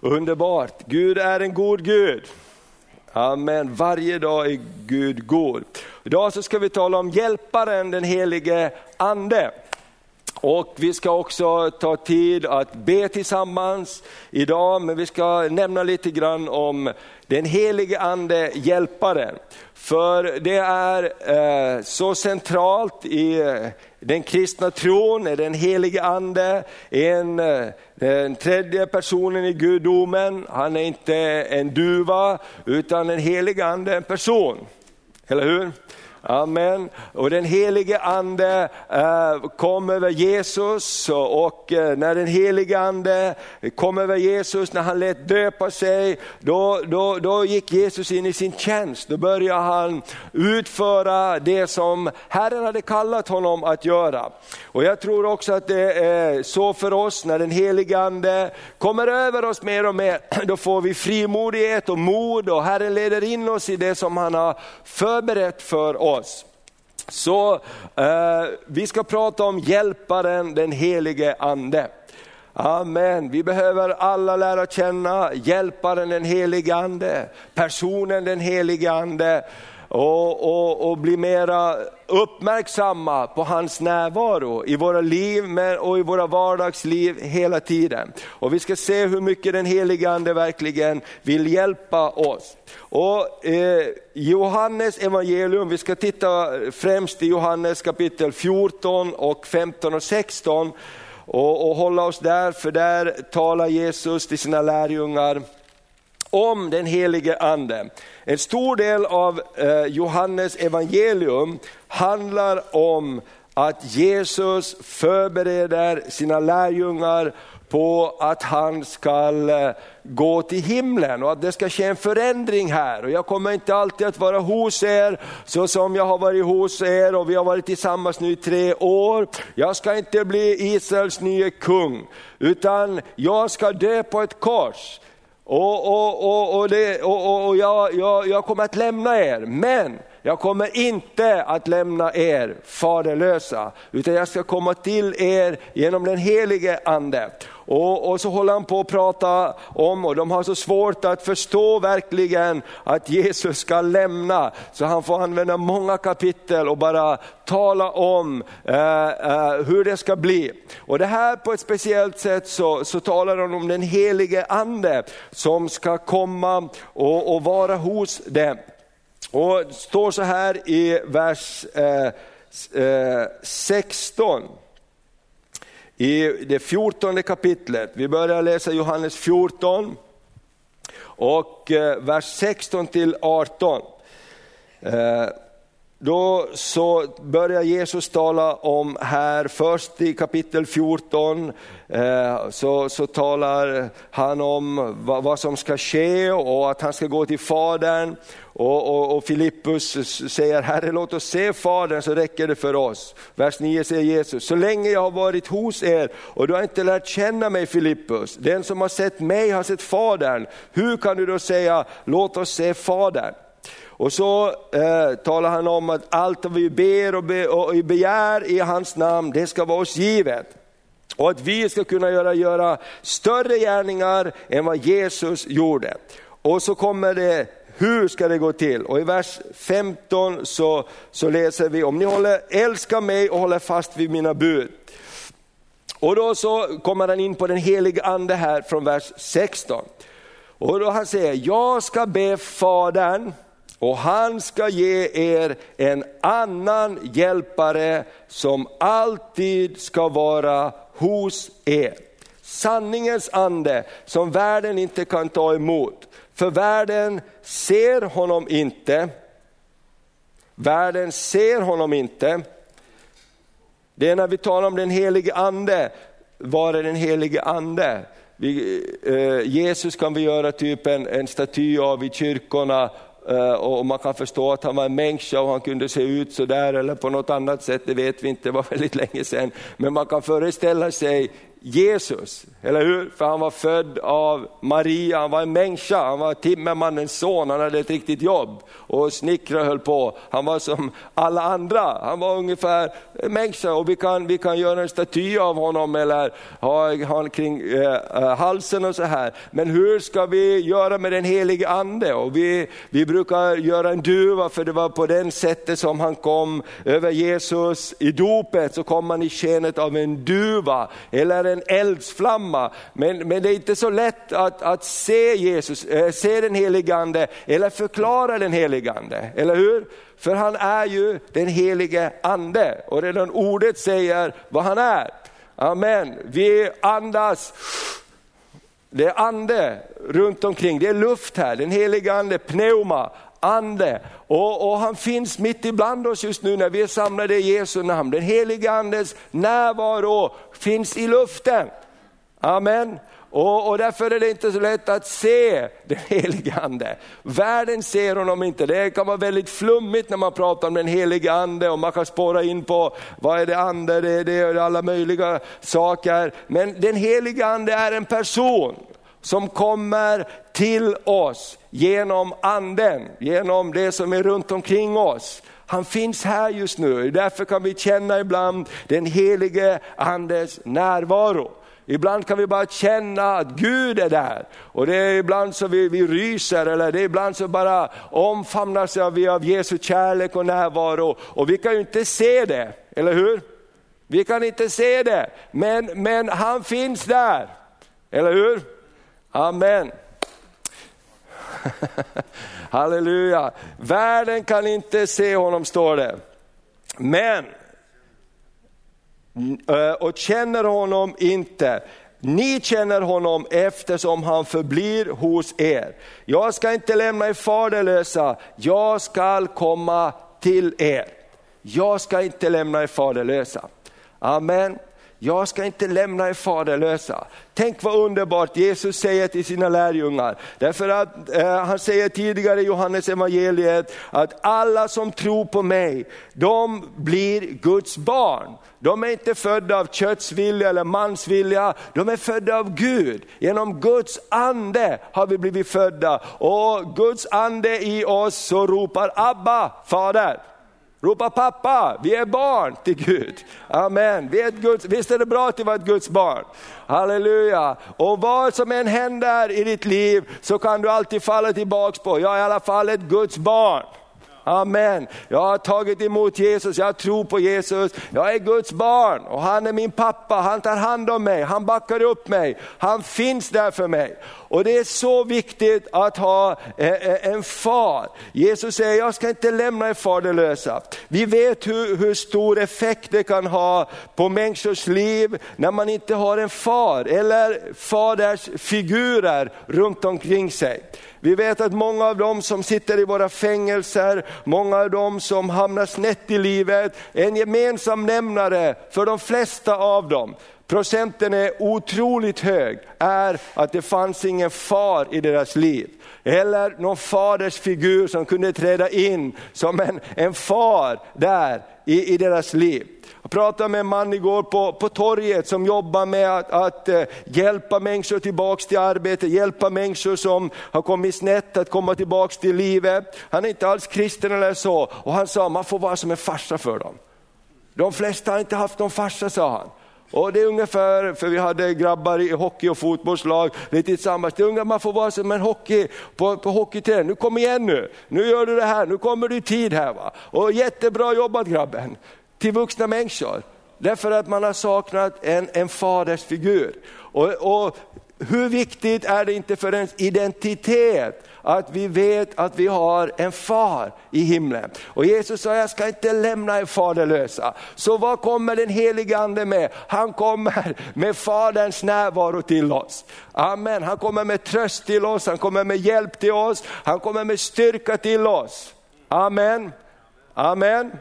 Underbart, Gud är en god Gud. Amen, varje dag är Gud god. Idag så ska vi tala om hjälparen, den helige ande. Och vi ska också ta tid att be tillsammans idag, men vi ska nämna lite grann om den helige ande, hjälparen. För det är eh, så centralt i eh, den kristna tron, är den helige ande, en, eh, den tredje personen i gudomen. Han är inte en duva, utan den helige ande är en person. Eller hur? Amen. Och den helige ande eh, kom över Jesus och eh, när den helige ande kom över Jesus, när han lät döpa sig, då, då, då gick Jesus in i sin tjänst. Då började han utföra det som Herren hade kallat honom att göra. Och jag tror också att det är så för oss när den helige ande kommer över oss mer och mer, då får vi frimodighet och mod och Herren leder in oss i det som han har förberett för oss. Så eh, vi ska prata om hjälparen, den helige ande. Amen. Vi behöver alla lära känna hjälparen den helige ande, personen den helige ande och, och, och bli mera uppmärksamma på hans närvaro i våra liv och i våra vardagsliv hela tiden. Och vi ska se hur mycket den helige ande verkligen vill hjälpa oss. Och eh, Johannes evangelium, vi ska titta främst i Johannes kapitel 14 och 15 och 16 och, och hålla oss där, för där talar Jesus till sina lärjungar om den helige ande. En stor del av eh, Johannes evangelium handlar om att Jesus förbereder sina lärjungar på att han ska eh, gå till himlen och att det ska ske en förändring här. Och jag kommer inte alltid att vara hos er så som jag har varit hos er och vi har varit tillsammans nu i tre år. Jag ska inte bli Israels nye kung, utan jag ska dö på ett kors. Och, och, och, och, det, och, och och jag, jag, jag kommer att lämna er, men jag kommer inte att lämna er faderlösa, utan jag ska komma till er genom den helige ande. Och, och, så håller han på att prata om, och de har så svårt att förstå verkligen att Jesus ska lämna, så han får använda många kapitel och bara tala om eh, eh, hur det ska bli. Och det här på ett speciellt sätt så, så talar han om den helige ande som ska komma och, och vara hos dem. Och det står så här i vers eh, 16 eh, i det fjortonde kapitlet. Vi börjar läsa Johannes 14 och eh, vers 16 till 18. Då så börjar Jesus tala om här, först i kapitel 14, eh, så, så talar han om vad, vad, som ska ske och att han ska gå till Fadern. Och, och, och Filippus säger, Herre låt oss se Fadern så räcker det för oss. Vers 9 säger Jesus, så länge jag har varit hos er och du har inte lärt känna mig Filippus, den som har sett mig har sett Fadern. Hur kan du då säga, låt oss se Fadern? Och så eh, talar han om att allt vi ber och, be, och begär i hans namn, det ska vara oss givet. Och att vi ska kunna göra, göra större gärningar än vad Jesus gjorde. Och så kommer det, hur ska det gå till? Och i vers 15 så, så läser vi, om ni håller, älskar mig och håller fast vid mina bud. Och då så kommer han in på den heliga ande här från vers 16. Och då han säger, jag ska be Fadern, och han ska ge er en annan hjälpare som alltid ska vara hos er. Sanningens ande som världen inte kan ta emot. För världen ser honom inte. Världen ser honom inte. Det är när vi talar om den helige ande, var är den helige ande? Vi, eh, Jesus kan vi göra typ en, en staty av i kyrkorna Eh, och man kan förstå att han var en människa och han kunde se ut så där eller på något annat sätt, det vet vi inte, det var väldigt länge sedan. Men man kan föreställa sig Jesus, eller hur? För han var född av Maria, han var en människa, han var timmermannens son, han hade ett riktigt jobb och snickra höll på. Han var som alla andra, han var ungefär en människa och vi kan, vi kan göra en staty av honom eller ha honom kring eh, eh, halsen och så här. Men hur ska vi göra med den helige ande? Och vi, vi brukar göra en duva för det var på den sättet som han kom över Jesus i dopet, så kom han i skenet av en duva eller en eldsflamma. Men, men det är inte så lätt att, att se Jesus, eh, se den helige ande eller förklara den helige ande, eller hur? För han är ju den helige ande och redan ordet säger vad han är. Amen. Vi andas det är ande runt omkring, det är luft här, den heliga ande, pneuma, ande. Och, och, han finns mitt ibland oss just nu när vi är samlade i Jesu namn. Den Helige andes närvaro finns i luften. Amen. Och, och, därför är det inte så lätt att se den helige ande. Världen ser honom inte, det kan vara väldigt flummigt när man pratar om den helige ande och man kan spåra in på vad är det ande, det, det är alla möjliga saker. Men den helige ande är en person som kommer till oss genom anden, genom det som är runt omkring oss. Han finns här just nu, därför kan vi känna ibland den helige andes närvaro. Ibland kan vi bara känna att Gud är där. Och det är ibland så vi, vi ryser eller det är ibland så bara omfamnas vi av Jesu kärlek och närvaro. Och vi kan ju inte se det, eller hur? Vi kan inte se det, men, men han finns där, eller hur? Amen. Halleluja. Världen kan inte se honom står det. Men, eh, och känner honom inte. Ni känner honom eftersom han förblir hos er. Jag ska inte lämna er faderlösa, jag ska komma till er. Jag ska inte lämna er faderlösa. Amen. Jag ska inte lämna er faderlösa. Tänk vad underbart Jesus säger till sina lärjungar. Därför att eh, han säger tidigare i Johannes evangeliet att alla som tror på mig, de blir Guds barn. De är inte födda av köttsvilja eller mansvilja, de är födda av Gud. Genom Guds ande har vi blivit födda och Guds ande i oss så ropar Abba, Fader. Ropa pappa, vi är barn till Gud. Amen. Vi är Guds, visst är det bra att vara ett Guds barn? Halleluja. Och vad som än händer i ditt liv så kan du alltid falla tillbaks på, jag är i alla fall ett Guds barn. Amen. Jag har tagit emot Jesus, jag tror på Jesus, jag är Guds barn och han är min pappa, han tar hand om mig, han backar upp mig, han finns där för mig. Och det är så viktigt att ha eh, eh, en far. Jesus säger, jag ska inte lämna er faderlösa. Vi vet hur, hur stor effekt det kan ha på människors liv när man inte har en far eller faders figurer runt omkring sig. Vi vet att många av dem som sitter i våra fängelser, många av dem som hamnar snett i livet, en gemensam nämnare för de flesta av dem, procenten är otroligt hög, är att det fanns ingen far i deras liv. Eller någon faders figur som kunde träda in som en, en far där i, i deras liv. Jag pratade med en man igår på, på torget som jobbar med att, att eh, hjälpa människor tillbaks till arbete, hjälpa människor som har kommit snett att komma tillbaks till livet. Han är inte alls kristen eller så och han sa man får vara som en farsa för dem. De flesta har inte haft någon farsa sa han. Och det är ungefär, för vi hade grabbar i hockey och fotbollslag lite tillsammans, det är ungefär man får vara som en hockey på, på hockeyträning. Nu kom igen nu, nu gör du det här, nu kommer du i tid här. Va? Och jättebra jobbat grabben till vuxna människor. Därför att man har saknat en, en fadersfigur. Och, och hur viktigt är det inte för ens identitet att vi vet att vi har en far i himlen. Och Jesus sa, jag ska inte lämna er faderlösa. Så vad kommer den helige ande med? Han kommer med faderns närvaro till oss. Amen, han kommer med tröst till oss, han kommer med hjälp till oss, han kommer med styrka till oss. Amen. Amen.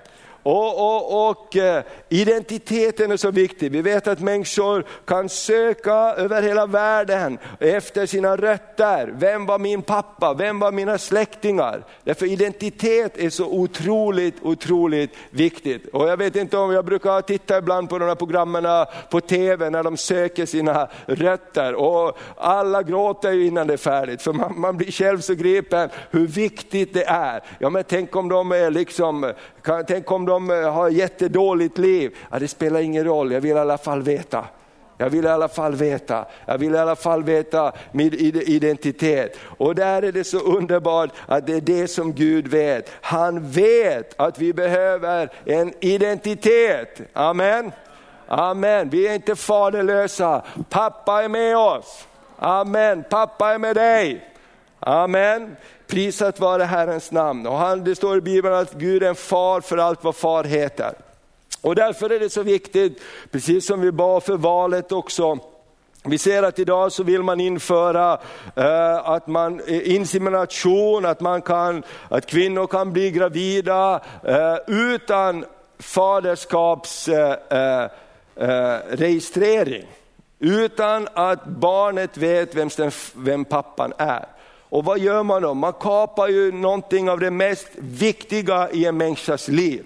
Och, och, och eh, identiteten är så viktig. Vi vet att människor kan söka över hela världen efter sina rötter. Vem var min pappa? Vem var mina släktingar? Därför identitet är så otroligt, otroligt viktigt. Och jag vet inte om jag brukar titta ibland på de här programmen på tv när de söker sina rötter. Och alla gråter ju innan det är färdigt, för man, man blir själv så gripen hur viktigt det är. Ja men tänk om de är liksom, tänk om de Eh, har jättedåligt liv. Ja, det spelar ingen roll, jag vill i alla fall veta. Jag vill i alla fall veta, jag vill i alla fall veta min identitet. Och där är det så underbart att det är det som Gud vet. Han vet att vi behöver en identitet. Amen. Amen, vi är inte faderlösa. Pappa är med oss. Amen, pappa är med dig. Amen. Prisat vare Herrens namn. Och han, det står i Bibeln att Gud är en far för allt vad far heter. Och därför är det så viktigt, precis som vi bad för valet också, vi ser att idag så vill man införa eh, att man, eh, insemination, att, man kan, att kvinnor kan bli gravida eh, utan faderskapsregistrering. Eh, eh, eh utan att barnet vet vem, vem pappan är. Och vad gör man då? Man kapar ju någonting av det mest viktiga i en människas liv.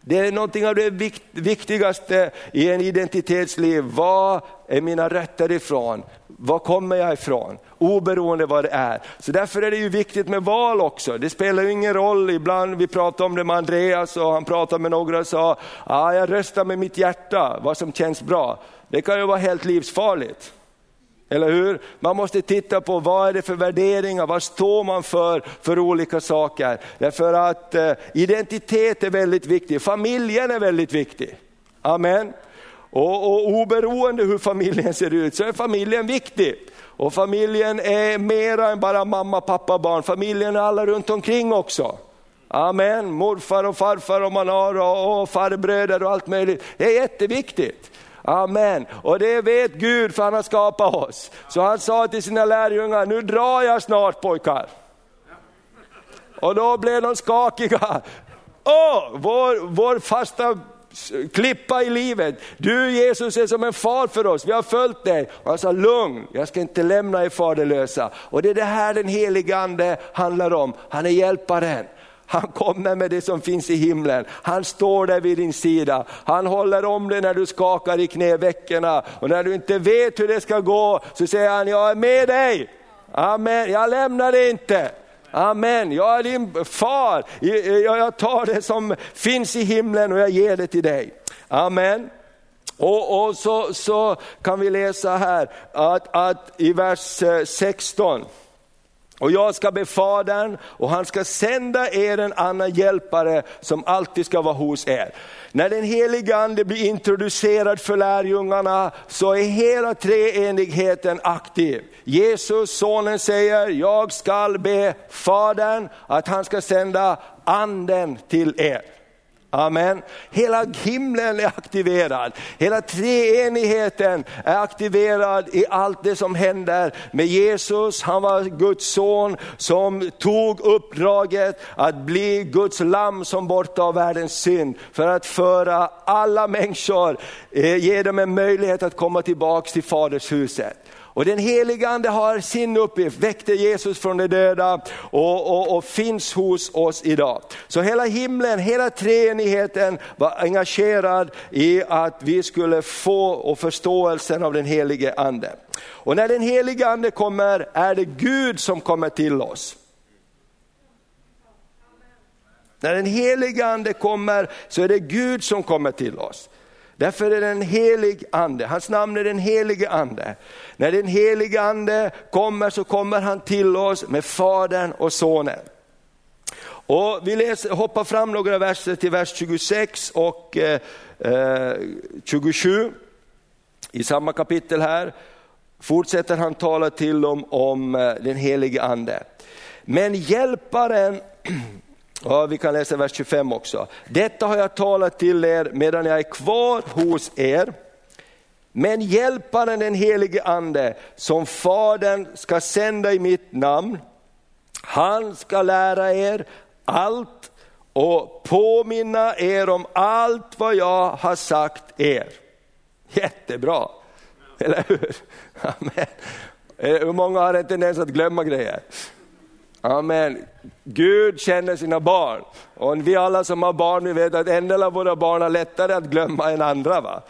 Det är någonting av det viktigaste i en identitetsliv. Var är mina rötter ifrån? Var kommer jag ifrån? Oberoende vad det är. Så därför är det ju viktigt med val också. Det spelar ju ingen roll, ibland vi pratade om det med Andreas och han pratade med några och sa, ah, jag röstar med mitt hjärta, vad som känns bra. Det kan ju vara helt livsfarligt. Eller hur? Man måste titta på vad är det för värderingar, vad står man för, för olika saker. Därför att eh, identitet är väldigt viktig, familjen är väldigt viktig. Amen. Och, och oberoende hur familjen ser ut så är familjen viktig. Och familjen är mera än bara mamma, pappa, barn, familjen är alla runt omkring också. Amen, morfar och farfar och man har och, och farbröder och allt möjligt. Det är jätteviktigt. Amen. Och det vet Gud för han har skapat oss. Så han sa till sina lärjungar, nu drar jag snart pojkar. Och då blev de skakiga. Åh, vår, vår fasta klippa i livet. Du Jesus är som en far för oss, vi har följt dig. Och han sa lugn, jag ska inte lämna er faderlösa. Och det är det här den helige ande handlar om, han är hjälparen. Han kommer med det som finns i himlen. Han står där vid din sida. Han håller om dig när du skakar i knävecken och när du inte vet hur det ska gå så säger han, jag är med dig. Amen, jag lämnar dig inte. Amen, jag är din far. Jag tar det som finns i himlen och jag ger det till dig. Amen. Och, och så, så kan vi läsa här att, att i vers eh, 16, och jag ska be Fadern och han ska sända er en annan hjälpare som alltid ska vara hos er. När den helige ande blir introducerad för lärjungarna så är hela treenigheten aktiv. Jesus, sonen säger, jag ska be Fadern att han ska sända anden till er. Amen. Hela himlen är aktiverad, hela treenigheten är aktiverad i allt det som händer med Jesus. Han var Guds son som tog uppdraget att bli Guds lamm som borta världens synd för att föra alla människor, eh, ge dem en möjlighet att komma tillbaka till fadershuset. Och den helige ande har sin uppgift, väckte Jesus från de döda och, och, och, finns hos oss idag. Så hela himlen, hela treenigheten var engagerad i att vi skulle få och förståelsen av den helige ande. Och när den helige ande kommer är det Gud som kommer till oss. När den helige ande kommer så är det Gud som kommer till oss. Därför är det en helig ande, hans namn är den helige ande. När den helige ande kommer så kommer han till oss med Fadern och Sonen. Och vi läser, hoppar fram några verser till vers 26 och eh, eh 27 i samma kapitel här. Fortsätter han tala till dem om eh, den helige ande. Men hjälparen Ja, vi kan läsa vers 25 också. Detta har jag talat till er medan jag är kvar hos er. Men hjälparen den helige ande som Fadern ska sända i mitt namn, han ska lära er allt och påminna er om allt vad jag har sagt er. Jättebra, eller hur? Amen. Eh, hur många har en tendens att glömma grejer? Amen. Gud känner sina barn. Och vi alla som har barn, vi vet att en del av våra barn har lättare att glömma än andra. Va?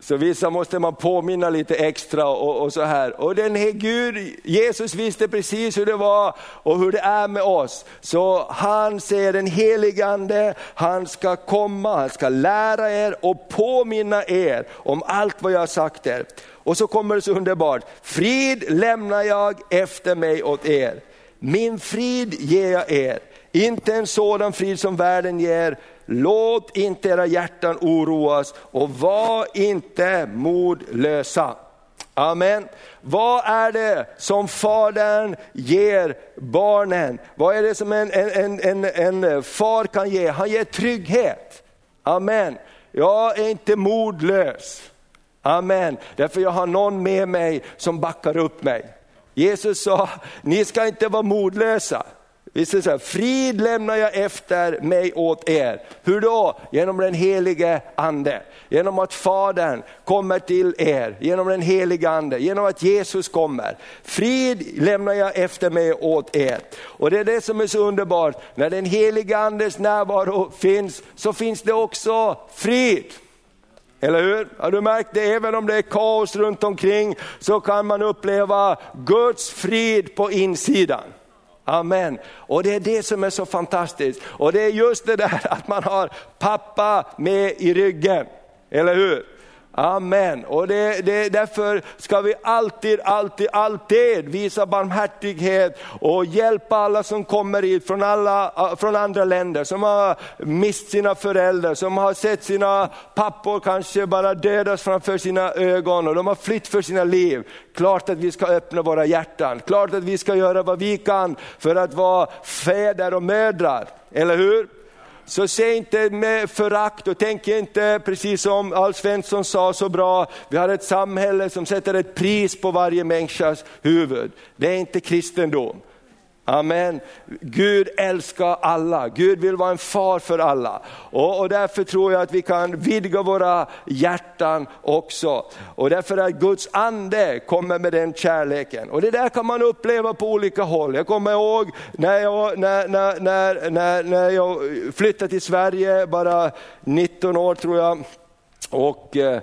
Så vissa måste man påminna lite extra och, och, så här. Och den här Gud, Jesus visste precis hur det var och hur det är med oss. Så han säger den helige Ande, han ska komma, han ska lära er och påminna er om allt vad jag har sagt er. Och så kommer det så underbart, frid lämnar jag efter mig åt er. Min frid ger jag er, inte en sådan frid som världen ger. Låt inte era hjärtan oroas och var inte modlösa. Amen. Vad är det som Fadern ger barnen? Vad är det som en, en, en, en far kan ge? Han ger trygghet. Amen. Jag är inte modlös. Amen. Därför jag har någon med mig som backar upp mig. Jesus sa, ni ska inte vara modlösa. Vi säger så här, frid lämnar jag efter mig åt er. Hur då? Genom den helige ande. Genom att Fadern kommer till er, genom den helige ande, genom att Jesus kommer. Frid lämnar jag efter mig åt er. Och det är det som är så underbart, när den helige andes närvaro finns, så finns det också frid. Eller hur? Har du märkt det? Även om det är kaos runt omkring så kan man uppleva Guds frid på insidan. Amen. Och det är det som är så fantastiskt. Och det är just det där att man har pappa med i ryggen. Eller hur? Amen. Och det, det, därför ska vi alltid, alltid, alltid visa barmhärtighet och hjälpa alla som kommer hit från, alla, ah, från andra länder, som har mist sina föräldrar, som har sett sina pappor kanske bara dödas framför sina ögon och de har flytt för sina liv. Klart att vi ska öppna våra hjärtan, klart att vi ska göra vad vi kan för att vara fäder och mödrar, eller hur? Så se inte med förakt och tänk inte precis som Alf Svensson sa så bra, vi har ett samhälle som sätter ett pris på varje människas huvud. Det är inte kristendom. Amen. Gud älskar alla, Gud vill vara en far för alla. Och, och, därför tror jag att vi kan vidga våra hjärtan också. Och därför att Guds ande kommer med den kärleken. Och det där kan man uppleva på olika håll. Jag kommer ihåg när jag, när, när, när, när, när jag flyttade till Sverige, bara 19 år tror jag. Och eh,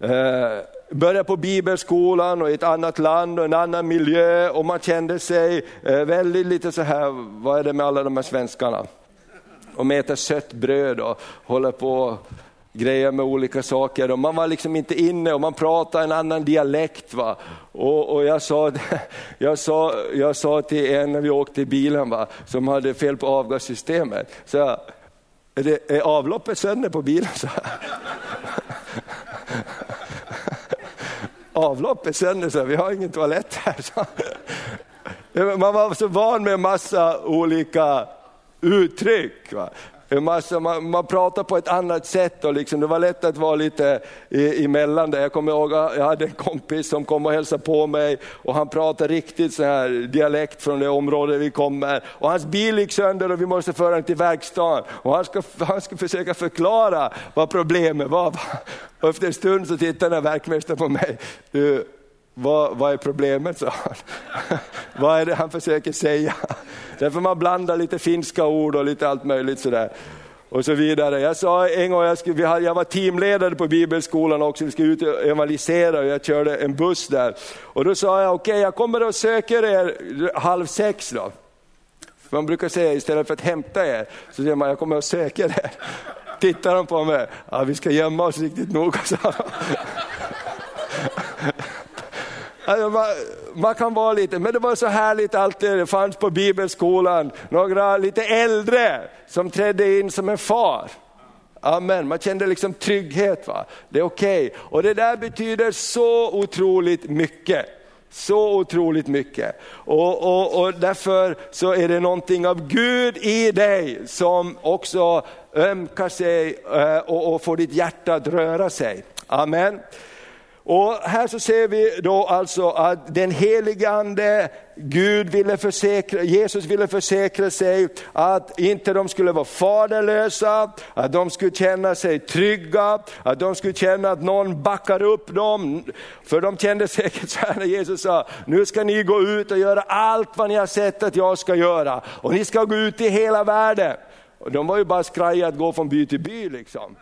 eh började på bibelskolan och i ett annat land och en annan miljö och man kände sig eh, väldigt lite så här, vad är det med alla de här svenskarna? Och äter sött bröd och håller på grejer med olika saker och man var liksom inte inne och man pratade en annan dialekt. Va? Och, och jag, sa, jag, sa, jag sa till en när vi åkte i bilen va? som hade fel på avgassystemet, så jag, är, det, är avloppet sönder på bilen? Så avloppet sönder, så vi har ingen toalett här. Man var så van med en massa olika uttryck. Va? Massa, man, man pratar på ett annat sätt och liksom, det var lätt att vara lite i, emellan där. Jag kommer ihåg jag hade en kompis som kom och hälsade på mig och han pratade riktigt så här dialekt från det område vi kommer. Och hans bil gick sönder och vi måste föra den till verkstaden. Och han ska, han ska försöka förklara vad problemet var. Och efter en stund så tittade verkmästaren på mig. Du, vad, vad är problemet, sa han. vad är det han försöker säga? Därför man blandar lite finska ord och lite allt möjligt sådär. Och så vidare. Jag sa en gång, jag, skulle, jag var teamledare på bibelskolan också, vi skulle ut och evangelisera och jag körde en buss där. Och då sa jag, okej okay, jag kommer och söker er halv sex då. Man brukar säga istället för att hämta er, så säger man jag kommer och söker er. Tittar de på mig, ja, vi ska gömma oss riktigt noga, sa man, man, kan vara lite, men det var så härligt alltid, det fanns på bibelskolan några lite äldre som trädde in som en far. Amen, man kände liksom trygghet. Va? Det är okej. Okay. Och det där betyder så otroligt mycket. Så otroligt mycket. Och, och, och därför så är det någonting av Gud i dig som också ömkar sig eh, och, och får ditt hjärta att röra sig. Amen. Och här så ser vi då alltså att den helige ande, Gud ville försäkra, Jesus ville försäkra sig att inte de skulle vara faderlösa, att de skulle känna sig trygga, att de skulle känna att någon backar upp dem. För de kände säkert så här när Jesus sa, nu ska ni gå ut och göra allt vad ni har sett att jag ska göra. Och ni ska gå ut i hela världen. Och de var ju bara skraja att gå från by till by liksom.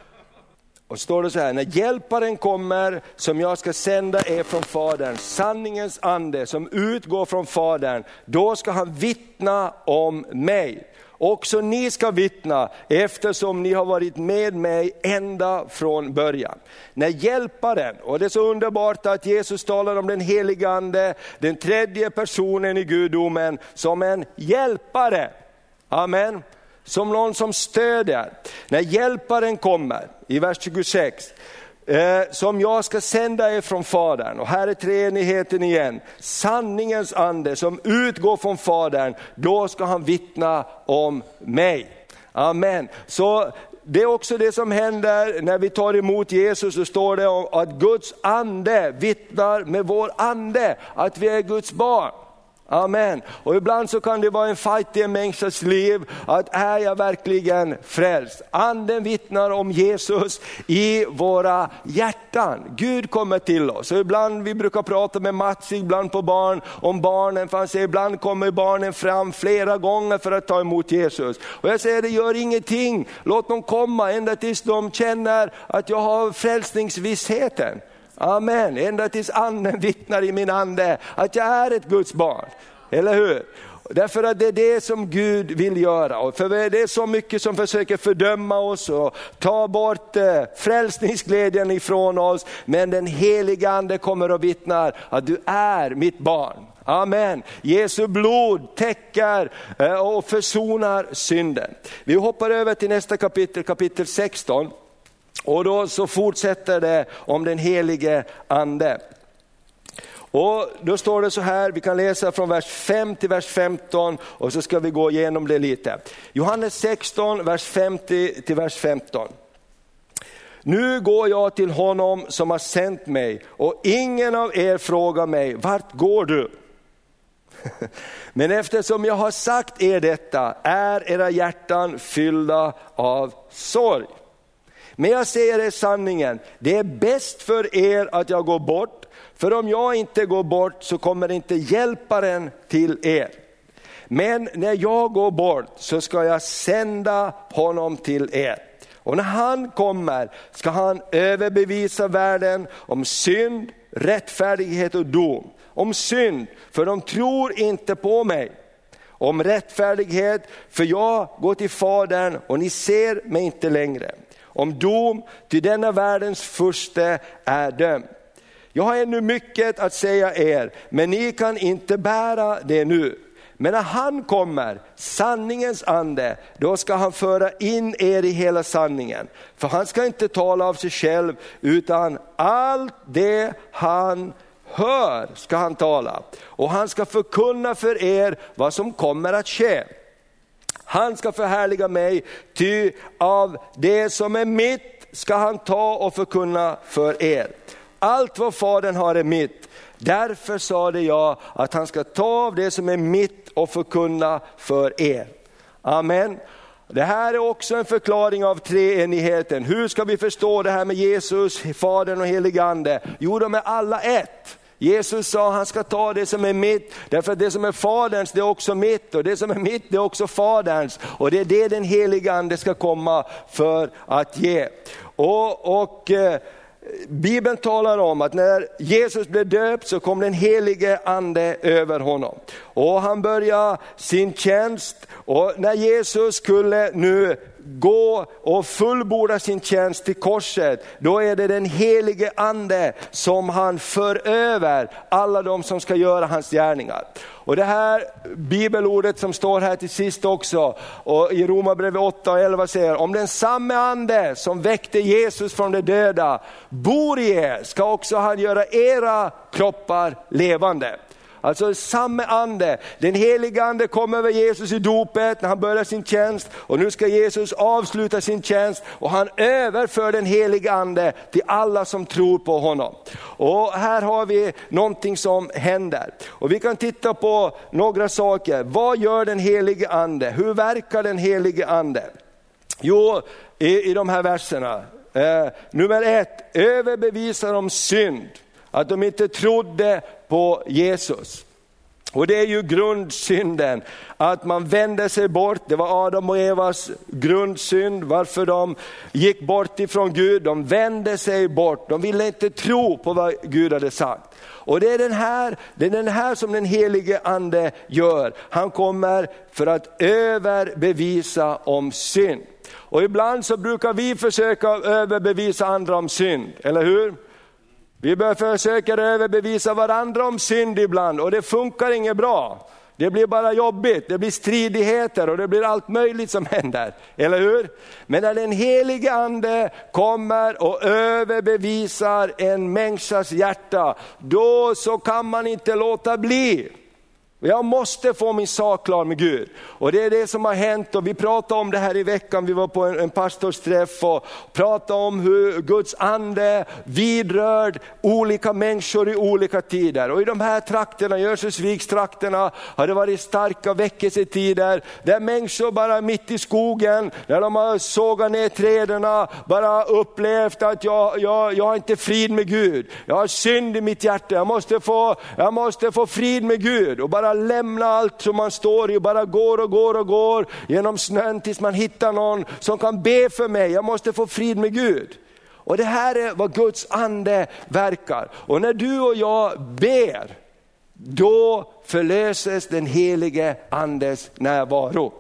Och står det så här, när hjälparen kommer som jag ska sända er från Fadern, sanningens ande som utgår från Fadern, då ska han vittna om mig. Också ni ska vittna eftersom ni har varit med mig ända från början. När hjälparen, och det är så underbart att Jesus talar om den heliga ande, den tredje personen i gudomen, som en hjälpare. Amen som någon som stöder. När hjälparen kommer, i vers 26, eh, som jag ska sända er från Fadern. Och här är treenigheten igen. Sanningens ande som utgår från Fadern, då ska han vittna om mig. Amen. Så det är också det som händer när vi tar emot Jesus, så står det om att Guds ande vittnar med vår ande att vi är Guds barn. Amen. Och ibland så kan det vara en fight i en människas liv, att är jag verkligen frälst? Anden vittnar om Jesus i våra hjärtan. Gud kommer till oss. Och ibland, vi brukar prata med Mats, ibland på barn, om barnen, för han säger ibland kommer barnen fram flera gånger för att ta emot Jesus. Och jag säger det gör ingenting, låt dem komma ända tills de känner att jag har frälsningsvissheten. Amen, ända tills anden vittnar i min ande att jag är ett Guds barn. Eller hur? Därför att det är det som Gud vill göra. för det är så mycket som försöker fördöma oss och ta bort eh, frälsningsglädjen ifrån oss. Men den heliga ande kommer och vittnar att du är mitt barn. Amen. Jesu blod täcker eh, och försonar synden. Vi hoppar över till nästa kapitel, kapitel 16. Och då så fortsätter det om den helige ande. Och då står det så här, vi kan läsa från vers 5 till vers 15 och så ska vi gå igenom det lite. Johannes 16, vers 50 till vers 15. Nu går jag till honom som har sänt mig och ingen av er frågar mig, vart går du? Men eftersom jag har sagt er detta är era hjärtan fyllda av sorg. Men jag säger er sanningen, det är bäst för er att jag går bort, för om jag inte går bort så kommer inte hjälparen till er. Men när jag går bort så ska jag sända honom till er. Och när han kommer ska han överbevisa världen om synd, rättfärdighet och dom. Om synd, för de tror inte på mig. Om rättfärdighet, för jag går till Fadern och ni ser mig inte längre om dom, till denna världens furste är dömd. Jag har ännu mycket att säga er, men ni kan inte bära det nu. Men när han kommer, sanningens ande, då ska han föra in er i hela sanningen. För han ska inte tala av sig själv, utan allt det han hör ska han tala. Och han ska förkunna för er vad som kommer att ske. Han ska förhärliga mig, ty av det som är mitt ska han ta och förkunna för er. Allt vad Fadern har är mitt. Därför sade jag att han ska ta av det som är mitt och förkunna för er. Amen. Det här är också en förklaring av treenigheten. Hur ska vi förstå det här med Jesus, Fadern och heligande? Jo, de är alla ett. Jesus sa han ska ta det som är mitt, därför att det som är Faderns det är också mitt och det som är mitt det är också Faderns. Och det är det den heliga Ande ska komma för att ge. Och, och eh, Bibeln talar om att när Jesus blev döpt så kom den helige ande över honom. Och han började sin tjänst och när Jesus skulle nu gå och fullborda sin tjänst till korset, då är det den helige ande som han för över alla de som ska göra hans gärningar. Och det här bibelordet som står här till sist också, och i Romarbrevet 8 och 11 säger, om den samme ande som väckte Jesus från de döda bor i er, ska också han göra era kroppar levande. Alltså samma ande, den heliga ande kom över Jesus i dopet när han började sin tjänst och nu ska Jesus avsluta sin tjänst och han överför den heliga ande till alla som tror på honom. Och här har vi någonting som händer. Och vi kan titta på några saker. Vad gör den helige ande? Hur verkar den helige ande? Jo, i, i de här verserna. Eh, nummer ett, överbevisar om synd. Att de inte trodde på Jesus. Och det är ju grundsynden, att man vänder sig bort. Det var Adam och Evas grundsynd, varför de gick bort ifrån Gud. De vände sig bort, de ville inte tro på vad Gud hade sagt. Och det är den här, det är den här som den helige ande gör. Han kommer för att överbevisa om synd. Och ibland så brukar vi försöka överbevisa andra om synd, eller hur? Vi bör försöka överbevisa varandra om synd ibland och det funkar inget bra. Det blir bara jobbigt, det blir stridigheter och det blir allt möjligt som händer. Eller hur? Men när den helige ande kommer och överbevisar en människas hjärta, då så kan man inte låta bli. Jag måste få min sak klar med Gud. Och det är det som har hänt och vi pratade om det här i veckan, vi var på en, en pastorsträff och pratade om hur Guds ande vidrörd olika människor i olika tider. Och i de här trakterna, Örnsköldsvikstrakterna, har det varit starka väckelsetider där människor bara mitt i skogen, när de har sågat ner träden, bara upplevt att jag, jag, jag har inte frid med Gud. Jag har synd i mitt hjärta, jag måste få, jag måste få frid med Gud. Och bara lämna allt som man står i, bara går och går och går genom snön tills man hittar någon som kan be för mig, jag måste få frid med Gud. Och det här är vad Guds ande verkar. Och när du och jag ber, då förlöses den helige andes närvaro.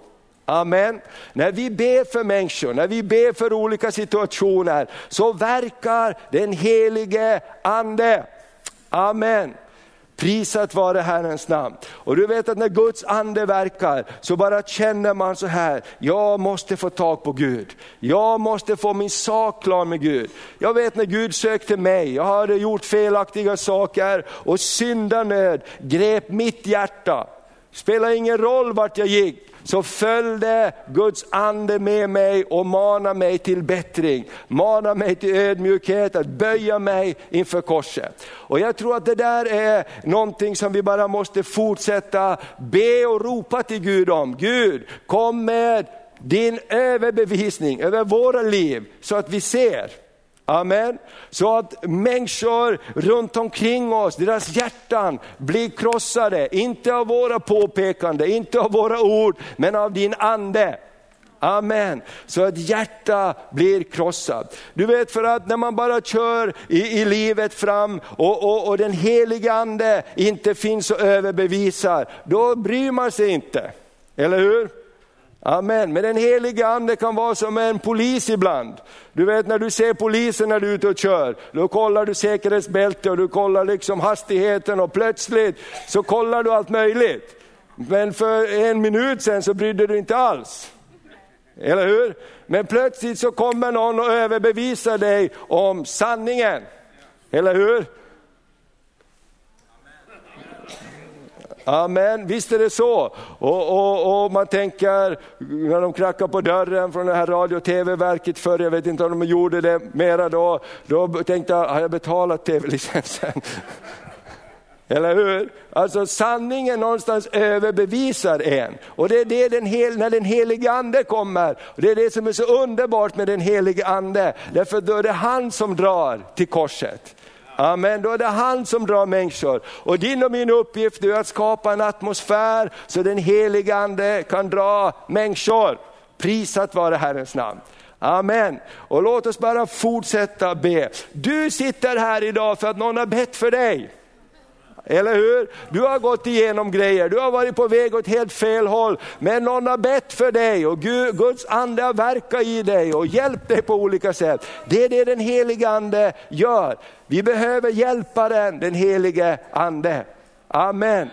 Amen. När vi ber för människor, när vi ber för olika situationer, så verkar den helige ande. Amen. Prisat vare Herrens namn. Och du vet att när Guds ande verkar så bara känner man så här, jag måste få tag på Gud. Jag måste få min sak klar med Gud. Jag vet när Gud sökte mig, jag hade gjort felaktiga saker och syndanöd grep mitt hjärta. Spelar ingen roll vart jag gick, så följde Guds ande med mig och manade mig till bättring. Manade mig till ödmjukhet, att böja mig inför korset. Och jag tror att det där är någonting som vi bara måste fortsätta be och ropa till Gud om. Gud, kom med din överbevisning över våra liv så att vi ser. Amen. Så att människor runt omkring oss, deras hjärtan blir krossade, inte av våra påpekanden, inte av våra ord, men av din ande. Amen. Så att hjärta blir krossat. Du vet för att när man bara kör i, i livet fram och, och, och den helige ande inte finns och överbevisar, då bryr man sig inte. Eller hur? Amen. Men den heliga ande kan vara som en polis ibland. Du vet när du ser polisen när du är ute och kör, då kollar du säkerhetsbälte och du kollar liksom hastigheten och plötsligt så kollar du allt möjligt. Men för en minut sen så brydde du inte alls. Eller hur? Men plötsligt så kommer någon och överbevisar dig om sanningen. Eller hur? Amen, visst är det så. Och, och, och, man tänker, när de knackar på dörren från det här radio och tv-verket förr, jag vet inte om de gjorde det mera då, då tänkte jag, har jag betalat tv-licensen? Eller hur? Alltså sanningen någonstans överbevisar en. Och det är det den hel, när den helige ande kommer, och det är det som är så underbart med den helige ande, därför då är det han som drar till korset. Amen, då är det han som drar människor. Och din och min uppgift är att skapa en atmosfär så den helige ande kan dra människor. Prisat vare Herrens namn. Amen. Och låt oss bara fortsätta be. Du sitter här idag för att någon har bett för dig. Eller hur? Du har gått igenom grejer, du har varit på väg åt helt fel håll, men någon har bett för dig och Gud, Guds ande har verkat i dig och hjälpt dig på olika sätt. Det är det den helige ande gör. Vi behöver hjälparen, den helige ande. Amen.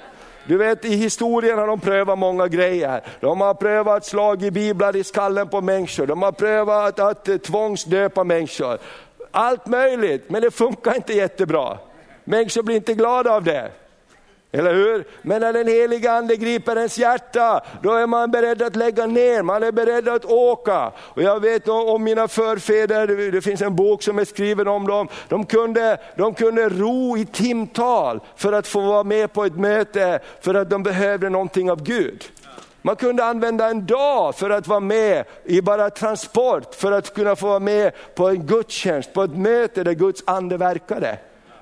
Du vet i historien har de prövat många grejer. De har prövat slag i biblar i skallen på människor, de har prövat att tvångsdöpa människor. Allt möjligt, men det funkar inte jättebra. Människor blir inte glada av det. Eller hur? Men när den heliga ande griper ens hjärta, då är man beredd att lägga ner, man är beredd att åka. Och jag vet om mina förfäder, det finns en bok som är skriven om dem, de kunde, de kunde ro i timtal för att få vara med på ett möte, för att de behövde någonting av Gud. Man kunde använda en dag för att vara med i bara transport, för att kunna få vara med på en gudstjänst, på ett möte där Guds ande verkade.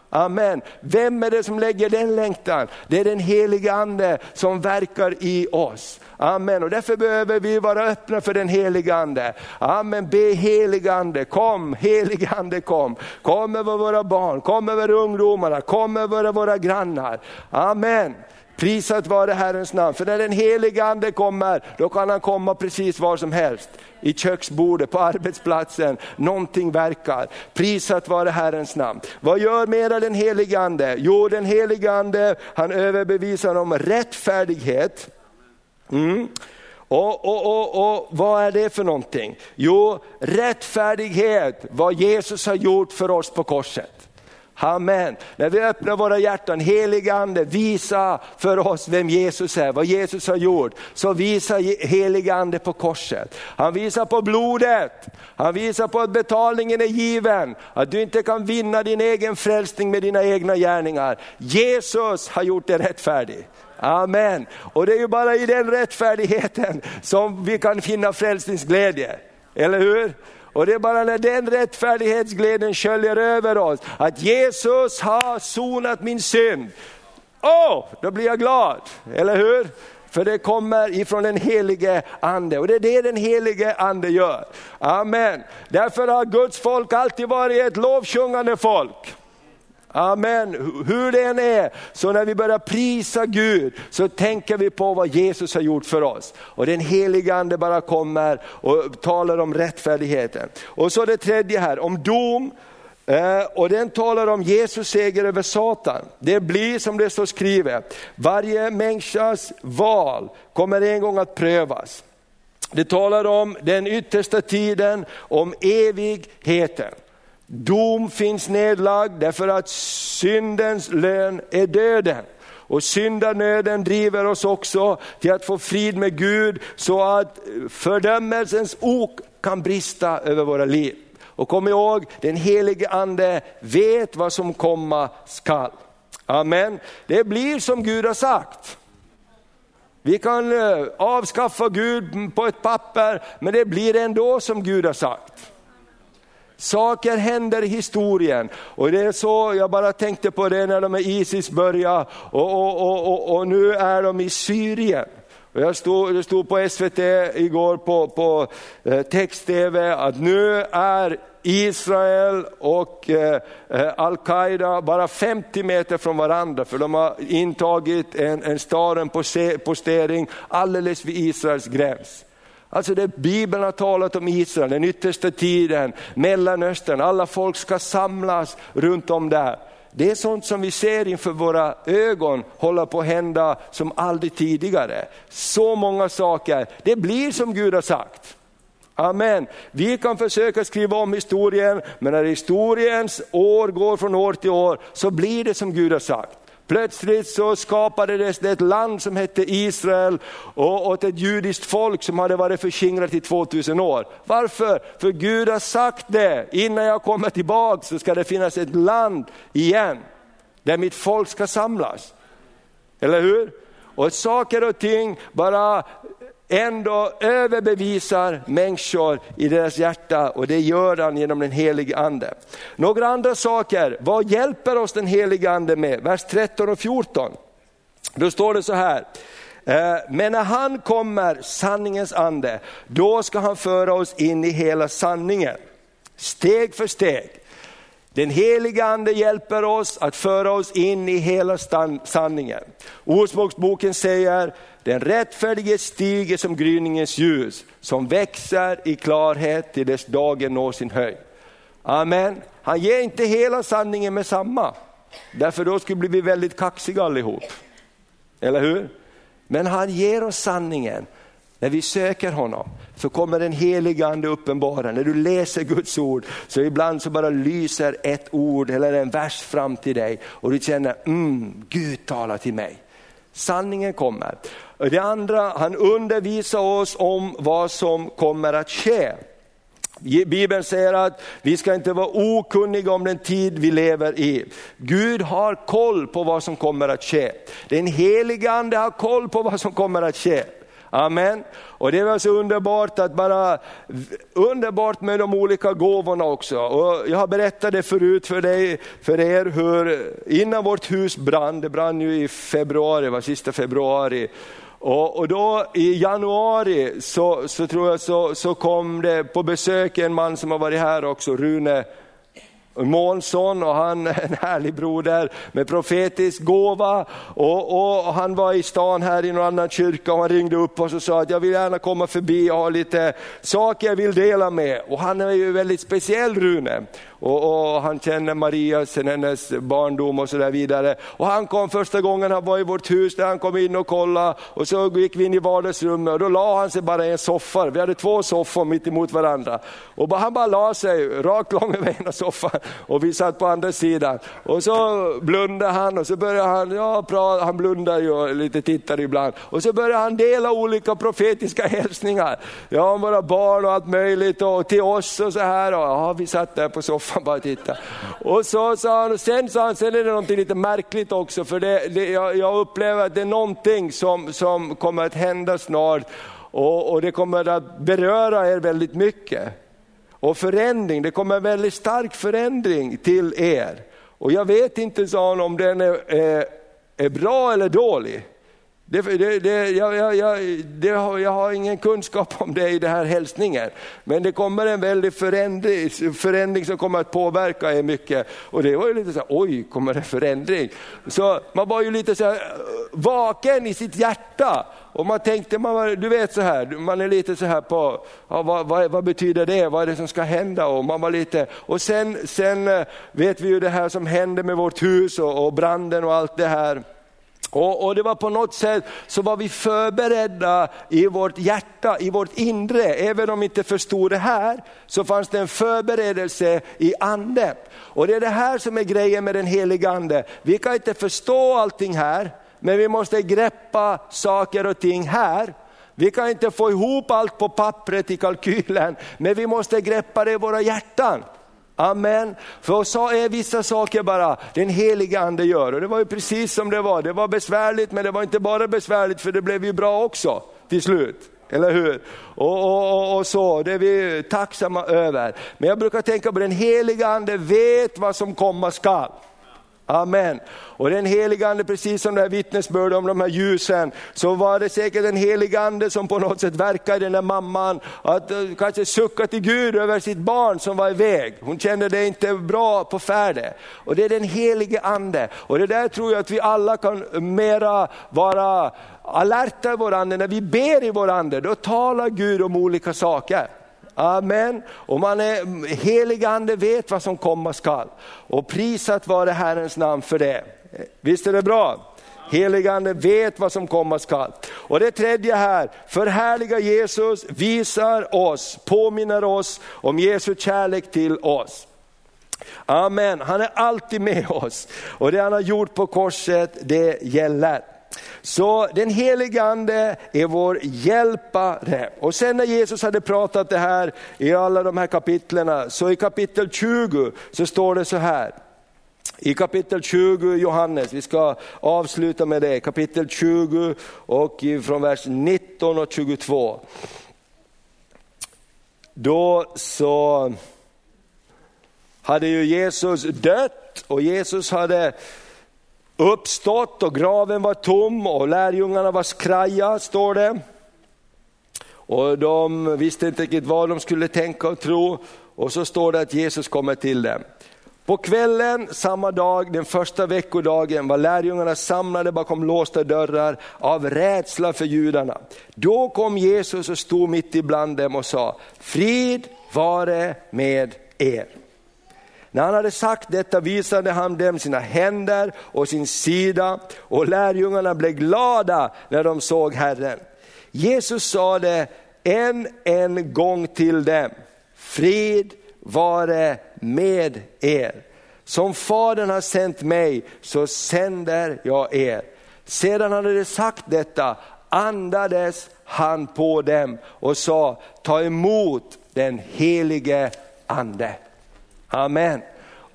Amen. Vem är det som lägger den längtan? Det är den heliga ande som verkar i oss. Amen. Och därför behöver vi vara öppna för den heliga ande. Amen. Be heliga ande, kom, heliga ande kom. Kom över våra barn, kom över ungdomarna, kom över våra grannar. Amen. Prisat vare Herrens namn, för när den heliga ande kommer, då kan han komma precis var som helst. I köksbordet, på arbetsplatsen, någonting verkar. Prisat vare Herrens namn. Vad gör mera den heliga ande? Jo, den heliga ande, han överbevisar om rättfärdighet. Mm. Och, och, och, och vad är det för någonting? Jo, rättfärdighet, vad Jesus har gjort för oss på korset. Amen. När vi öppnar våra hjärtan, heliga ande, visa för oss vem Jesus är, vad Jesus har gjort. Så visar heliga ande på korset. Han visar på blodet, han visar på att betalningen är given. Att du inte kan vinna din egen frälsning med dina egna gärningar. Jesus har gjort dig rättfärdig. Amen. Och det är ju bara i den rättfärdigheten som vi kan finna frälsningsglädje. Eller hur? Och det är bara när den rättfärdighetsglädjen sköljer över oss, att Jesus har sonat min synd. Åh, oh, då blir jag glad, eller hur? För det kommer ifrån den helige ande och det är det den helige ande gör. Amen. Därför har Guds folk alltid varit ett lovsjungande folk. Amen. Hur det än är, så när vi börjar prisa Gud så tänker vi på vad Jesus har gjort för oss. Och den heliga ande bara kommer och talar om rättfärdigheten. Och så det tredje här, om dom. Eh, och den talar om Jesus seger över Satan. Det blir som det står skrivet, varje människas val kommer en gång att prövas. Det talar om den yttersta tiden, om evigheten. Dom finns nedlagd därför att syndens lön är döden. Och syndanöden driver oss också till att få frid med Gud så att fördömelsens ok kan brista över våra liv. Och kom ihåg, den helige ande vet vad som komma skall. Amen. Det blir som Gud har sagt. Vi kan eh, avskaffa Gud på ett papper, men det blir ändå som Gud har sagt. Saker händer i historien och det är så, jag bara tänkte på det när de med Isis började och, och, och, och, nu är de i Syrien. Och jag stod, det stod på SVT igår på, på eh, text-tv att nu är Israel och eh, eh Al-Qaida bara 50 meter från varandra för de har intagit en, en stad, en postering alldeles vid Israels gräns. Alltså det Bibeln har talat om Israel, den yttersta tiden, Mellanöstern, alla folk ska samlas runt om där. Det är sånt som vi ser inför våra ögon hålla på att hända som aldrig tidigare. Så många saker, det blir som Gud har sagt. Amen. Vi kan försöka skriva om historien, men när historiens år går från år till år så blir det som Gud har sagt. Plötsligt så skapades det ett land som hette Israel och ett judiskt folk som hade varit förskingrat i 2000 år. Varför? För Gud har sagt det, innan jag kommer tillbaka så ska det finnas ett land igen, där mitt folk ska samlas. Eller hur? Och saker och ting bara ändå överbevisar människor i deras hjärta och det gör han genom den helige ande. Några andra saker, vad hjälper oss den helige ande med? Vers 13 och 14. Då står det så här, eh, men när han kommer, sanningens ande, då ska han föra oss in i hela sanningen. Steg för steg. Den heliga ande hjälper oss att föra oss in i hela sanningen. Ordspråksboken säger, den rättfärdige stiger som gryningens ljus, som växer i klarhet till dess dagen når sin höjd. Amen. Han ger inte hela sanningen med samma, därför då skulle vi bli väldigt kaxiga allihop. Eller hur? Men han ger oss sanningen När vi söker honom så kommer den heliga ande uppenbara. När du läser Guds ord så ibland så bara lyser ett ord eller en vers fram till dig och du känner, mm, Gud talar till mig. Sanningen kommer. Det andra, han undervisar oss om vad som kommer att ske. Bibeln säger att vi ska inte vara okunniga om den tid vi lever i. Gud har koll på vad som kommer att ske. Den heliga ande har koll på vad som kommer att ske. Amen. Och det var så underbart att bara, underbart med de olika gåvorna också. Och jag har berättat det förut för, dig, för er hur innan vårt hus brann, det brann ju i februari, var sista februari. Och, och, då i januari så, så tror jag så, så kom det på besök en man som har varit här också, Rune Månsson och han är en härlig broder med profetisk gåva. Och, och, han var i stan här i någon annan kyrka och han ringde upp oss och sa att jag vill gärna komma förbi och ha lite saker jag vill dela med. Och han är ju väldigt speciell Rune. Och, och, han känner Maria sen hennes barndom och så där vidare. Och han kom första gången han var i vårt hus, där han kom in och kollade och så gick vi in i vardagsrummet och då la han sig bara i en soffa. Vi hade två soffor mitt emot varandra. Och han bara la sig rakt lång över ena soffan och vi satt på andra sidan. Och så blundade han och så började han, ja prata, han blundar ju och lite tittar ibland. Och så började han dela olika profetiska hälsningar. Ja, om våra barn och allt möjligt och till oss och så här. Och, ja, vi satt där på soffan bara och tittade. Och så sa han, och sen sa han, sen är det någonting lite märkligt också, för det, det, jag, jag, upplever att det är någonting som, som kommer att hända snart och, och det kommer att beröra er väldigt mycket. Och förändring, det kommer en väldigt stark förändring till er. Och jag vet inte, sa han, om den är, är, är bra eller dålig. Det, det, det, jag, jag, jag, det har, jag har ingen kunskap om det i den här hälsningen. Men det kommer en väldig förändring, förändring som kommer att påverka er mycket. Och det var ju lite så här, oj, kommer det förändring? Så man var ju lite så här, eh, vaken i sitt hjärta. Och man tänkte, man, du vet så här, man är lite så här på, ja, vad, vad, vad, betyder det, vad är det som ska hända? Och, man var lite, och sen, sen eh, vet vi ju det här som hände med vårt hus och, och branden och allt det här. Och, och, det var på något sätt så var vi förberedda i vårt hjärta, i vårt inre. Även om vi inte förstod det här, så fanns det en förberedelse i anden. Och det är det här som är grejen med den heliga ande. Vi kan inte förstå allting här, men vi måste greppa saker och ting här. Vi kan inte få ihop allt på pappret i kalkylen, men vi måste greppa det i våra hjärtan. Amen. För så är vissa saker bara den heliga ande gör. Och det var ju precis som det var. Det var besvärligt men det var inte bara besvärligt för det blev ju bra också till slut. Eller hur? Och, och, och, så, det är vi tacksamma över. Men jag brukar tänka på den heliga ande vet vad som komma skall. Amen. Och den helige ande, precis som det här vittnesbördet om de här ljusen, så var det säkert den helige ande som på något sätt verkade i den där mamman, att eh, kanske sucka till Gud över sitt barn som var iväg. Hon kände det inte bra på färde. Och det är den helige ande. Och det där tror jag att vi alla kan mera vara alerta i vår ande. När vi ber i vår ande, då talar Gud om olika saker. Amen. Och man är helig ande vet vad som komma skall. Och prisat vare Herrens namn för det. Visst är det bra? Heligande vet vad som komma skall. Och det tredje här, förhärliga Jesus visar oss, påminner oss om Jesu kärlek till oss. Amen, han är alltid med oss. Och det han har gjort på korset, det gäller. Så den helige ande är vår hjälpare. Och sen när Jesus hade pratat det här i alla de här kapitlerna, så i kapitel 20 så står det så här. I kapitel 20 Johannes, vi ska avsluta med det, kapitel 20 och från vers 19 och 22. Då så hade ju Jesus dött och Jesus hade uppstått och graven var tom och lärjungarna var skraja, står det. Och de visste inte riktigt vad de skulle tänka och tro. Och så står det att Jesus kommer till dem. På kvällen samma dag, den första veckodagen, var lärjungarna samlade bakom låsta dörrar av rädsla för judarna. Då kom Jesus och stod mitt ibland dem och sa, frid vare med er. När han hade sagt detta visade han dem sina händer och sin sida och lärjungarna blev glada när de såg Herren. Jesus sa det en, en gång till dem, frid vare med er. Som Fadern har sänt mig så sänder jag er. Sedan han hade sagt detta andades han på dem och sa, ta emot den helige ande. Amen.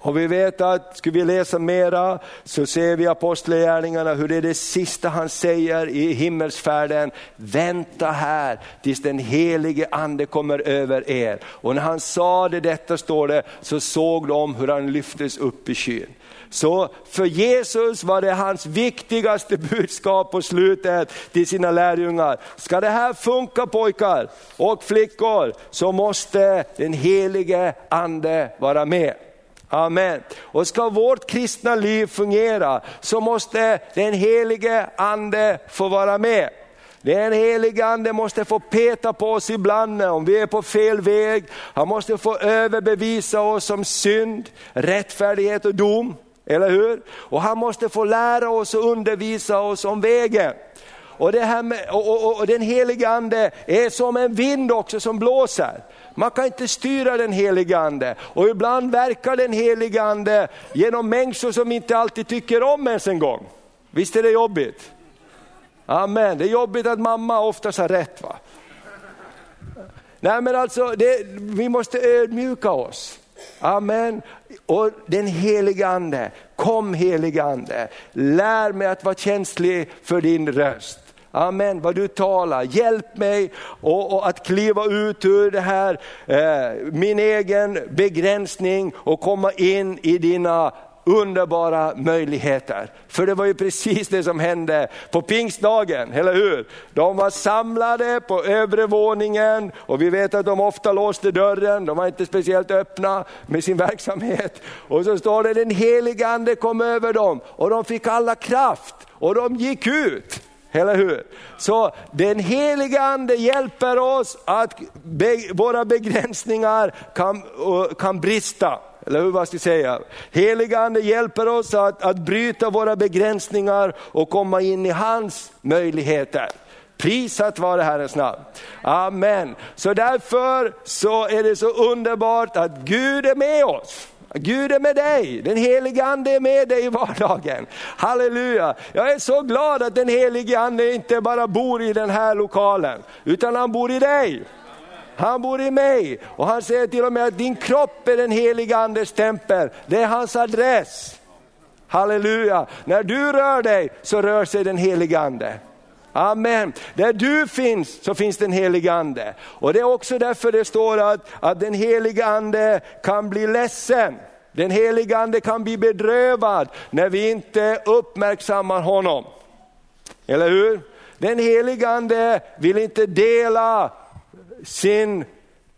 Och vi vet att, ska vi läsa mera, så ser vi apostlagärningarna hur det är det sista han säger i himmelsfärden. Vänta här tills den helige ande kommer över er. Och när han sa det, detta står det, så såg de hur han lyftes upp i skyn. Så för Jesus var det hans viktigaste budskap på slutet till sina lärjungar. Ska det här funka pojkar och flickor så måste den helige ande vara med. Amen. Och ska vårt kristna liv fungera så måste den helige ande få vara med. Den helige ande måste få peta på oss ibland om vi är på fel väg. Han måste få överbevisa oss om synd, rättfärdighet och dom. Eller hur? Och han måste få lära oss och undervisa oss om vägen. Och, det här med, och, och, och den helige ande är som en vind också som blåser. Man kan inte styra den helige ande. Och ibland verkar den helige ande genom människor som inte alltid tycker om ens en gång. Visst är det jobbigt? Amen, det är jobbigt att mamma oftast har rätt. va? Nej men alltså, det, vi måste ödmjuka oss. Amen. Och den helige ande, kom helige ande, lär mig att vara känslig för din röst. Amen, vad du talar, hjälp mig och, och att kliva ut ur det här, eh, min egen begränsning och komma in i dina underbara möjligheter. För det var ju precis det som hände på pingstdagen, eller hur? De var samlade på övre våningen och vi vet att de ofta låste dörren, de var inte speciellt öppna med sin verksamhet. Och så står det den helige ande kom över dem och de fick alla kraft och de gick ut. Eller hur? Så den heliga ande hjälper oss att be, våra begränsningar kan, kan brista. Eller hur vad ska jag säga? Heliga ande hjälper oss att, att bryta våra begränsningar och komma in i hans möjligheter. Prisat vare Herrens namn. Amen. Så därför så är det så underbart att Gud är med oss. Gud är med dig, den helige ande är med dig i vardagen. Halleluja! Jag är så glad att den helige ande inte bara bor i den här lokalen, utan han bor i dig. Han bor i mig och han säger till och med att din kropp är den helige andes tempel, det är hans adress. Halleluja! När du rör dig så rör sig den helige ande. Amen. Där du finns så finns den helige ande. Och det är också därför det står att, att den helige ande kan bli ledsen. Den helige ande kan bli bedrövad när vi inte uppmärksammar honom. Eller hur? Den helige ande vill inte dela sin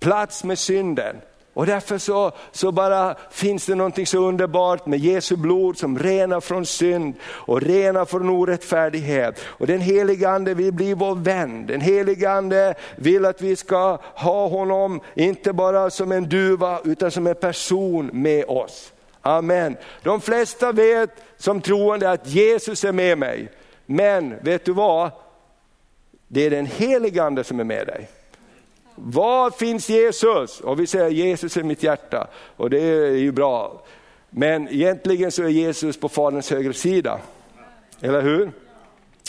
plats med synden. Och därför så, så bara finns det någonting så underbart med Jesu blod som renar från synd och renar från orättfärdighet. Och den helige ande vill bli vår vän. Den helige ande vill att vi ska ha honom, inte bara som en duva utan som en person med oss. Amen. De flesta vet som troende att Jesus är med mig. Men vet du vad? Det är den helige ande som är med dig. Var finns Jesus? Och vi säger Jesus är mitt hjärta och det är ju bra. Men egentligen så är Jesus på Faderns högra sida. Eller hur?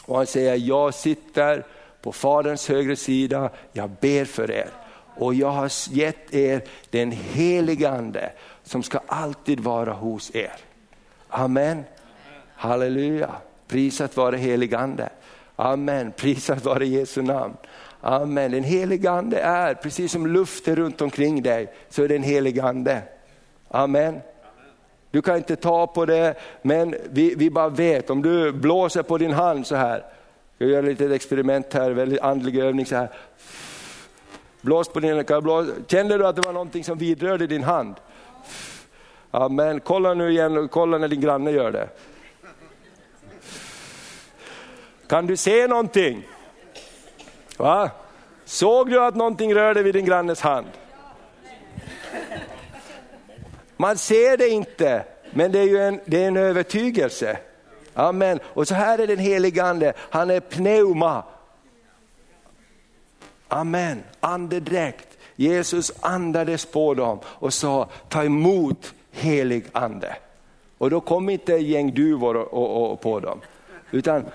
Och han säger, jag sitter på Faderns högra sida, jag ber för er. Och jag har gett er den helige Ande som ska alltid vara hos er. Amen. Halleluja. Prisat vare helig Ande. Amen. Prisat vare Jesu namn. Amen. Den helige ande är, precis som luften runt omkring dig, så är det helige ande. Amen. Du kan inte ta på det, men vi, vi bara vet, om du blåser på din hand så här, jag gör ett litet experiment här, väldigt andlig övning så här. Blås på din blås. Kände du att det var någonting som vidrörde din hand? Amen. Kolla nu igen, kolla när din granne gör det. Kan du se någonting? Va? Såg du att någonting rörde vid din grannes hand? Man ser det inte, men det är ju en, det är en övertygelse. Amen. Och så här är den helige ande, han är pneuma. Amen, andedräkt. Jesus andades på dem och sa, ta emot helig ande. Och då kom inte gäng duvor och, och, och på dem, utan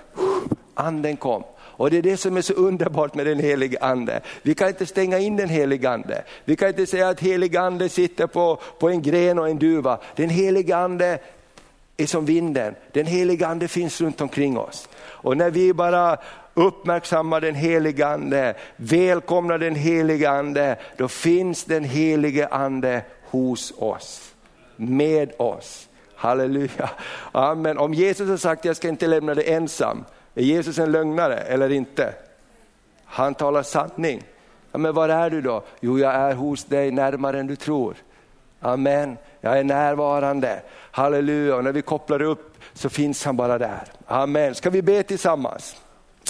anden kom. Och det är det som är så underbart med den helige ande. Vi kan inte stänga in den helige ande. Vi kan inte säga att helige ande sitter på, på en gren och en duva. Den helige ande är som vinden. Den helige ande finns runt omkring oss. Och när vi bara uppmärksammar den helige ande, välkomnar den helige ande, då finns den helige ande hos oss, med oss. Halleluja. Amen. Om Jesus har sagt jag ska inte lämna dig ensam, är Jesus en lögnare eller inte? Han talar sanning. Ja, men var är du då? Jo, jag är hos dig närmare än du tror. Amen, jag är närvarande. Halleluja, och när vi kopplar upp så finns han bara där. Amen, ska vi be tillsammans?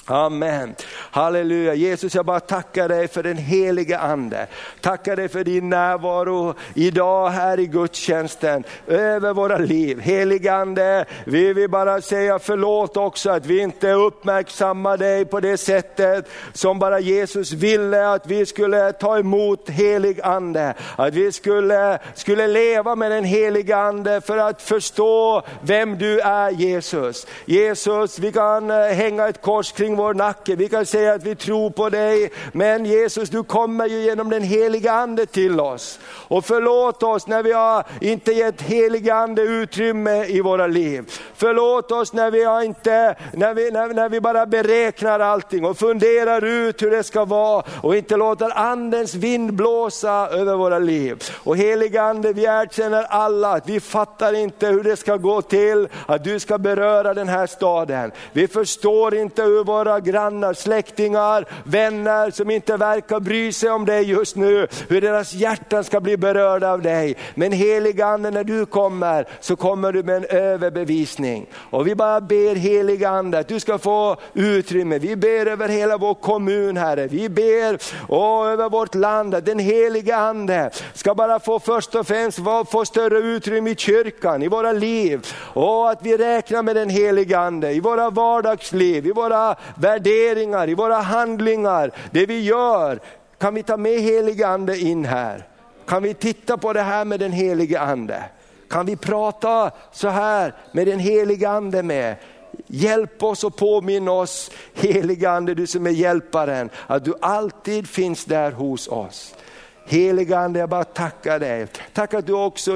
Amen. Halleluja. Jesus jag bara tackar dig för den heliga ande. Tackar dig för din närvaro idag här i gudstjänsten över våra liv. Heliga ande, vi vill bara säga förlåt också att vi inte uppmärksammar dig på det sättet som bara Jesus ville att vi skulle ta emot helig ande. Att vi skulle, skulle leva med den heliga ande för att förstå vem du är Jesus. Jesus, vi kan eh, hänga ett kors kring kring vår nacke. Vi kan säga att vi tror på dig, men Jesus du kommer ju genom den heliga ande till oss. Och förlåt oss när vi har inte gett heliga ande utrymme i våra liv. Förlåt oss när vi, har inte, när vi, när, när vi bara beräknar allting och funderar ut hur det ska vara och inte låter andens vind blåsa över våra liv. Och heliga ande, vi erkänner alla att vi fattar inte hur det ska gå till, att du ska beröra den här staden. Vi förstår inte hur vår våra grannar, släktingar, vänner som inte verkar bry sig om dig just nu, hur deras hjärtan ska bli berörda av dig. Men heliga Ande, när du kommer så kommer du med en överbevisning. Och vi bara ber heliga Ande att du ska få utrymme. Vi ber över hela vår kommun Herre. Vi ber och över vårt land att den heliga Ande ska bara få först och främst få större utrymme i kyrkan, i våra liv. Och att vi räknar med den heliga Ande i våra vardagsliv, i våra värderingar, i våra handlingar, det vi gör. Kan vi ta med helige ande in här? Kan vi titta på det här med den helige ande? Kan vi prata så här med den helige ande med? Hjälp oss och påminn oss, helige ande du som är hjälparen, att du alltid finns där hos oss. Heliga Ande, jag bara tackar dig. Tack att du också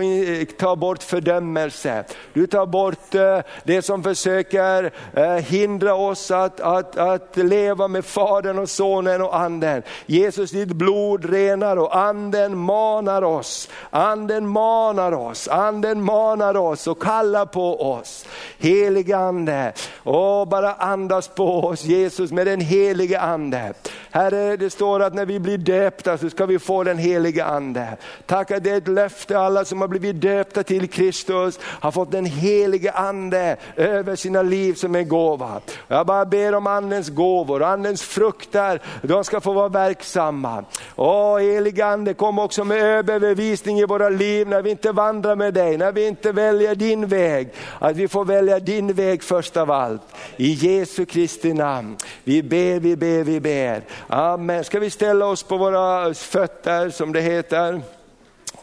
tar bort fördömelse. Du tar bort eh, det som försöker eh, hindra oss att, att, att leva med Fadern och Sonen och Anden. Jesus, ditt blod renar och Anden manar oss. Anden manar oss, Anden manar oss och kallar på oss. Heliga Ande, åh bara andas på oss Jesus med den heliga Ande. Herre, det står att när vi blir döpta så ska vi få den heliga Ande. Tack att det är ett löfte, alla som har blivit döpta till Kristus har fått den heliga Ande över sina liv som en gåva. Jag bara ber om Andens gåvor, Andens frukter, de ska få vara verksamma. Åh heliga Ande, kom också med överbevisning i våra liv när vi inte vandrar med dig, när vi inte väljer din väg. Att vi får välja din väg först av allt. I Jesu Kristi namn. Vi ber, vi ber, vi ber. Amen. Ska vi ställa oss på våra fötter som det heter?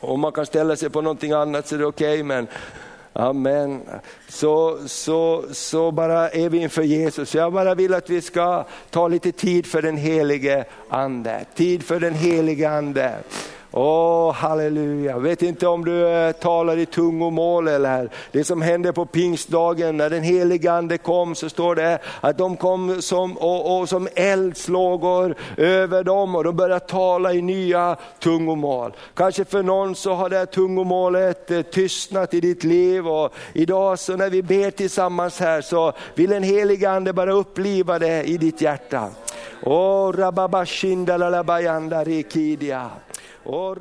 Om man kan ställa sig på någonting annat så är det okej, okay, men Amen. Så, så, så bara är vi inför Jesus. Jag bara vill att vi ska ta lite tid för den helige Ande. Tid för den helige Ande. Åh, oh, halleluja. Jag vet inte om du eh, talar i tungomål eller det som hände på pingstdagen när den helige ande kom så står det att de kom som, och, och som eldslågor över dem och de började tala i nya tungomål. Kanske för någon så har det här tungomålet eh, tystnat i ditt liv och idag så när vi ber tillsammans här så vill den helige ande bara uppliva det i ditt hjärta. Åh, oh, rababashinda rikidia. Oh,